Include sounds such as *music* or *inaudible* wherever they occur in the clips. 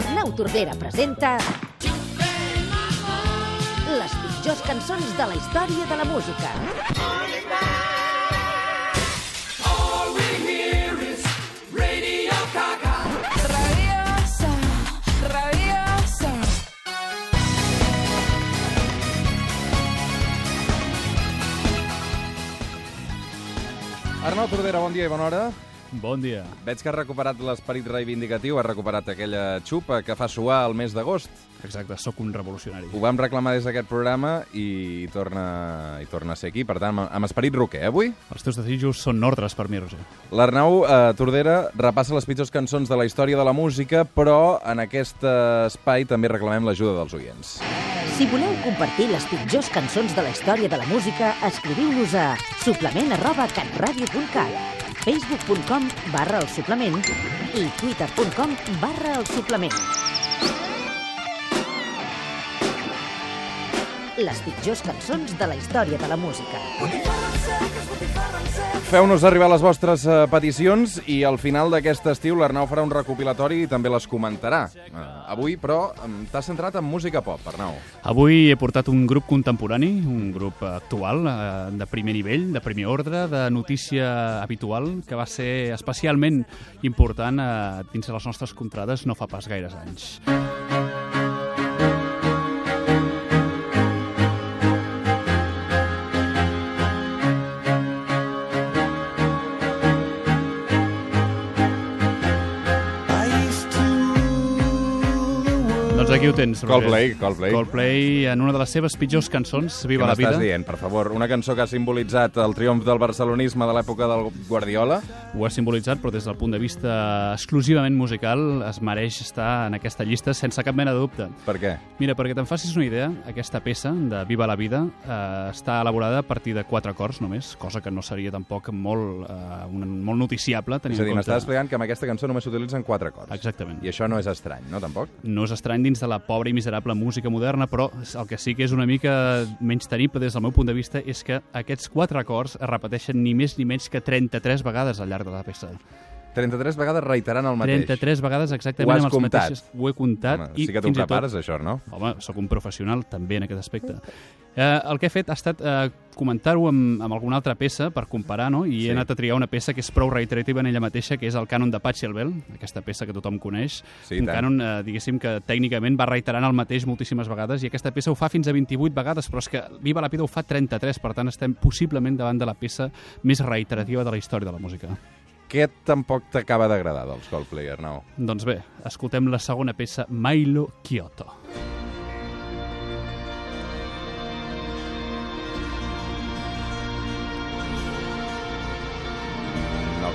Arnau Tordera presenta... Les pitjors cançons de la història de la música. Arnau Tordera, bon dia i bona hora. Bon dia. Veig que has recuperat l'esperit reivindicatiu, has recuperat aquella xupa que fa suar el mes d'agost. Exacte, sóc un revolucionari. Ho vam reclamar des d'aquest programa i torna, i torna a ser aquí. Per tant, amb, esperit roquer, eh, avui? Els teus desitjos són ordres per mi, Roger. L'Arnau eh, Tordera repassa les pitjors cançons de la història de la música, però en aquest espai també reclamem l'ajuda dels oients. Si voleu compartir les pitjors cançons de la història de la música, escriviu-nos a suplement arroba catradio.cat facebook.com barra el suplement i twitter.com barra el suplement. Les pitjors cançons de la història de la música. Feu-nos arribar les vostres eh, peticions i al final d'aquest estiu l'Arnau farà un recopilatori i també les comentarà. Eh, avui, però, t'has centrat en música pop, Arnau. Avui he portat un grup contemporani, un grup actual, eh, de primer nivell, de primer ordre, de notícia habitual, que va ser especialment important eh, dins de les nostres contrades no fa pas gaires anys. Doncs aquí ho tens, Roger. Coldplay, Coldplay. Coldplay, en una de les seves pitjors cançons, Què Viva la vida. m'estàs dient, per favor? Una cançó que ha simbolitzat el triomf del barcelonisme de l'època del Guardiola? ho ha simbolitzat, però des del punt de vista exclusivament musical es mereix estar en aquesta llista sense cap mena de dubte. Per què? Mira, perquè te'n facis una idea, aquesta peça de Viva la vida eh, està elaborada a partir de quatre acords només, cosa que no seria tampoc molt, eh, un, molt noticiable. tenint És a dir, m'estàs compte... explicant que amb aquesta cançó només s'utilitzen quatre acords. Exactament. I això no és estrany, no, tampoc? No és estrany dins de la pobra i miserable música moderna, però el que sí que és una mica menys tenible des del meu punt de vista és que aquests quatre acords es repeteixen ni més ni menys que 33 vegades al llarg de la peça. 33 vegades reiterant el mateix. 33 vegades exactament amb els comptat? mateixos... Ho he comptat. Home, i sí que t'ho i tot- prepares, això, no? Home, sóc un professional també en aquest aspecte. Eh, el que he fet ha estat eh, comentar-ho amb, amb alguna altra peça per comparar, no? I Sí. he anat a triar una peça que és prou reiterativa en ella mateixa, que és el cànon de Pachelbel, aquesta peça que tothom coneix. Sí, un tant. cànon, eh, diguéssim, que tècnicament va reiterant el mateix moltíssimes vegades, i aquesta peça ho fa fins a 28 vegades, però és que Viva la Vida ho fa 33, per tant estem possiblement davant de la peça més reiterativa de la història de la música. Què tampoc t'acaba d'agradar dels Coldplay, Arnau? Doncs bé, escoltem la segona peça, Milo Kyoto. No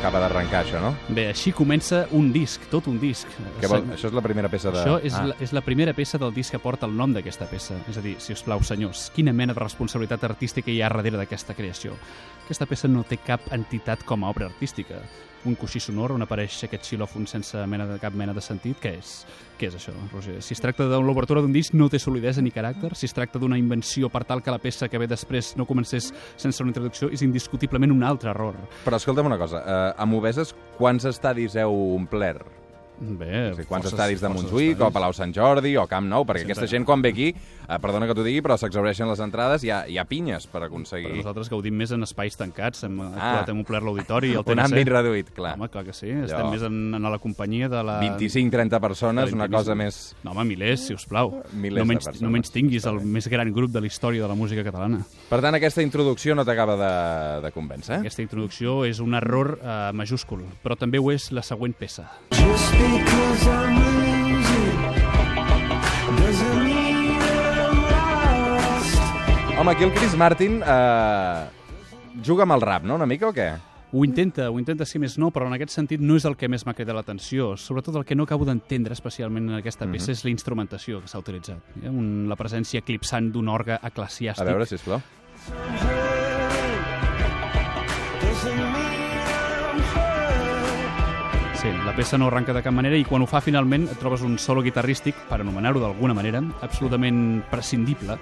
acaba d'arrencar, això, no? Bé, així comença un disc, tot un disc. Què vol? Això és la primera peça de... Això és, ah. la, és la primera peça del disc que porta el nom d'aquesta peça. És a dir, si us plau, senyors, quina mena de responsabilitat artística hi ha darrere d'aquesta creació? Aquesta peça no té cap entitat com a obra artística. Un coixí sonor on apareix aquest xilòfon sense mena de, cap mena de sentit. Què és? Què és això, Roger? Si es tracta de l'obertura d'un disc, no té solidesa ni caràcter. Si es tracta d'una invenció per tal que la peça que ve després no comencés sense una introducció, és indiscutiblement un altre error. Però escolta'm una cosa, eh, amb Obeses quants estadis heu omplert? Bé, O sigui, quants forces- estadis de Montjuïc, o estadis. Palau Sant Jordi, o Camp Nou, perquè Sempre. aquesta gent quan ve aquí, eh, perdona que t'ho digui, però s'exaureixen les entrades, hi ha, hi ha pinyes per Però aconseguir nosaltres gaudim més en espais tancats, hem, Ah. actuat, hem omplert l'auditori i el *laughs* un TNC. àmbit reduït, clar. Home, clar que sí. Estem més en, en la companyia de la... 25-30 persones, una cosa més... No, home, milers, si us plau. Milers no de menys, persones. no menys tinguis el més gran grup de la història de la música catalana. Per tant, aquesta introducció no t'acaba de, de convèncer, eh? Aquesta introducció és un error eh, majúscul, però també ho és la següent peça. Just Home, aquí el Chris Martin eh, juga amb el rap, no?, una mica, o què? Ho intenta, ho intenta si més no, però en aquest sentit no és el que més m'ha cridat l'atenció. Sobretot el que no acabo d'entendre especialment en aquesta peça és la instrumentació que s'ha utilitzat. Ha un, la presència eclipsant d'un orgue eclesiàstic. A veure, sisplau. Peça no arranca de cap manera i quan ho fa finalment et trobes un solo guitarrístic, per anomenar-ho d'alguna manera, absolutament prescindible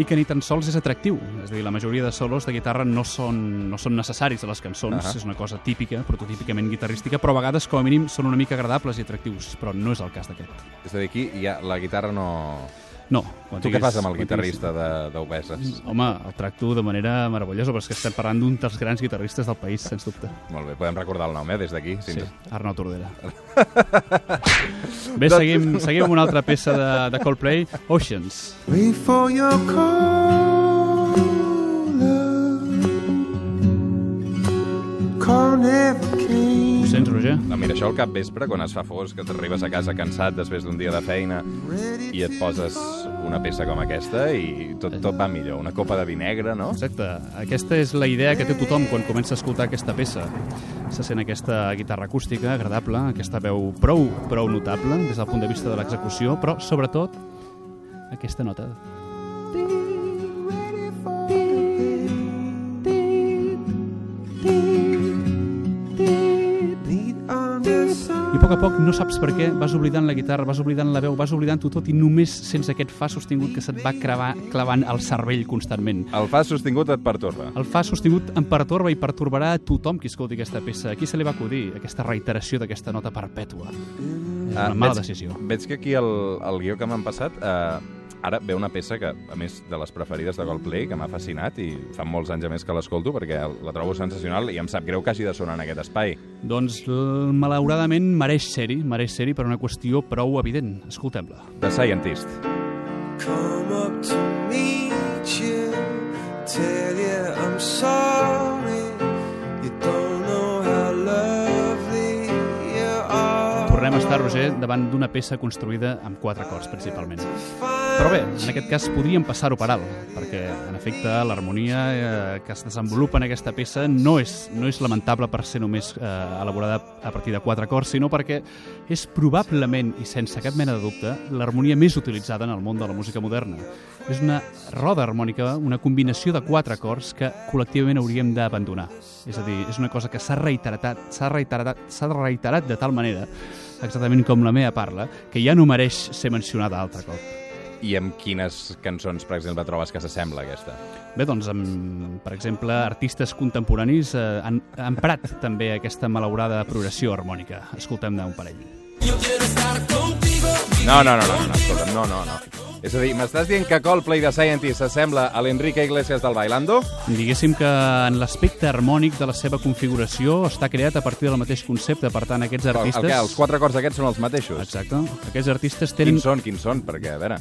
i que ni tan sols és atractiu. És a dir, la majoria de solos de guitarra no són, no són necessaris a les cançons, Ahà. és una cosa típica, prototípicament guitarrística, però a vegades, com a mínim, són una mica agradables i atractius, però no és el cas d'aquest. És a dir, aquí ja, la guitarra no... No. Quan Tu què fas amb el guitarrista de- d'Obeses? diguis- Home, el tracto de manera meravellosa, però és que estem parlant d'un dels grans guitarristes del país, sens dubte. Molt bé, podem recordar el nom, eh, des d'aquí. Sí, Sí. Arnau Tordera. *laughs* Bé, seguim, seguim amb una altra peça de, de Coldplay, Oceans. Wait for your call. Roger? No, mira, això al cap vespre, quan es fa fosc, que t'arribes a casa cansat després d'un dia de feina i et poses una peça com aquesta i tot, tot va millor. Una copa de vi negre, no? Exacte. Aquesta és la idea que té tothom quan comença a escoltar aquesta peça. Se sent aquesta guitarra acústica agradable, aquesta veu prou, prou notable des del punt de vista de l'execució, però sobretot aquesta nota. Beat poc a poc no saps per què vas oblidant la guitarra, vas oblidant la veu, vas oblidant-ho tot i només sents aquest fa sostingut que se't va cravar, clavant al cervell constantment. El fa sostingut et pertorba. El fa sostingut em pertorba i pertorbarà a tothom qui escolti aquesta peça. A qui se li va acudir aquesta reiteració d'aquesta nota perpètua? És una mala veig, decisió. Veig que aquí el, el guió que m'han passat... Eh, ara ve una peça que, a més de les preferides de Coldplay, que m'ha fascinat i fa molts anys a més que l'escolto perquè la trobo sensacional i em sap greu que hagi de sonar en aquest espai. Doncs, malauradament, mereix ser-hi, mereix ser-hi per una qüestió prou evident. Escoltem-la. The Scientist. Come up to meet you. Tell you I'm sorry. You don't know how lovely you are. Tornem a estar, Roger, davant d'una peça construïda amb quatre acords, principalment. Però bé, en aquest cas podríem passar-ho per alt, perquè, en efecte, l'harmonia eh, que es desenvolupa en aquesta peça no és, no és lamentable per ser només eh, elaborada a partir de quatre acords, sinó perquè és probablement, i sense cap mena de dubte, l'harmonia més utilitzada en el món de la música moderna. És una roda harmònica, una combinació de quatre acords que col·lectivament hauríem d'abandonar. És a dir, és una cosa que s'ha reiterat, s'ha reiterat, s'ha reiterat de tal manera, exactament com la meva parla, que ja no mereix ser mencionada altre cop. I amb quines cançons, per exemple, trobes que s'assembla aquesta? Bé, doncs, amb, per exemple, artistes contemporanis eh, han, han emprat *laughs* també aquesta malaurada progressió harmònica. Escoltem-ne un parell. No, no, no, no, no, escolta'm, no, no, no. És a dir, m'estàs dient que Coldplay de Scientist s'assembla a l'Enrique Iglesias del Bailando? Diguéssim que en l'aspecte harmònic de la seva configuració està creat a partir del mateix concepte. Per tant, aquests El, el artistes... que, els quatre acords aquests són els mateixos? Exacte. Aquests artistes tenen... Quins són, quins són? Perquè, a veure...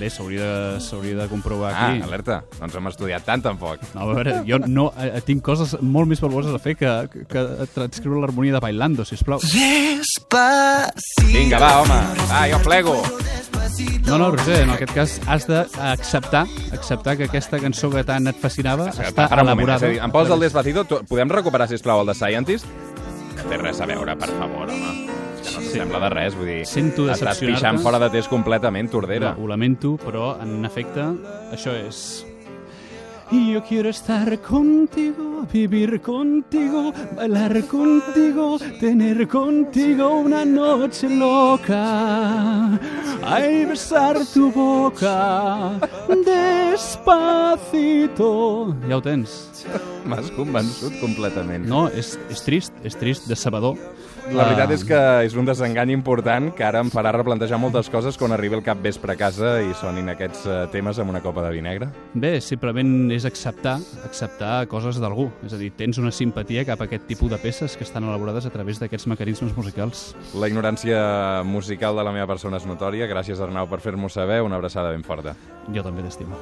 Bé, s'hauria de, de comprovar Ah, aquí. alerta, no ens hem estudiat tant, tampoc. No, a veure, jo no, eh, tinc coses molt més valuoses a fer que, que, que transcriure l'harmonia de Bailando, sisplau. Despacito. Vinga, va, home, va, jo plego. No, no, Roger, en aquest cas has d'acceptar acceptar que aquesta cançó que tant et fascinava està Para un moment, elaborada... és a dir, em poses el Despacito, tu, podem recuperar, sisplau, el de Scientist? Que té res a veure, per favor, home. Que no s'assembla de res, vull dir... Sento Estàs pixant fora de test completament, Tordera. Ho lamento, però en efecte això és... Yo quiero estar contigo, vivir contigo, bailar contigo, tener contigo una noche loca. Ay, besar tu boca despacito. Ja ho tens. M'has convençut completament. No, és, és trist, és trist, decebedor. La veritat Ah, és que és un desengany important que ara em farà replantejar moltes coses quan arribi el cap vespre a casa i sonin aquests eh, temes amb una copa de vi negre. Bé, simplement és acceptar acceptar coses d'algú. És a dir, tens una simpatia cap a aquest tipus de peces que estan elaborades a través d'aquests mecanismes musicals. La ignorància musical de la meva persona és notòria. Gràcies, Arnau, per fer-m'ho saber. Una abraçada ben forta. Jo també t'estimo.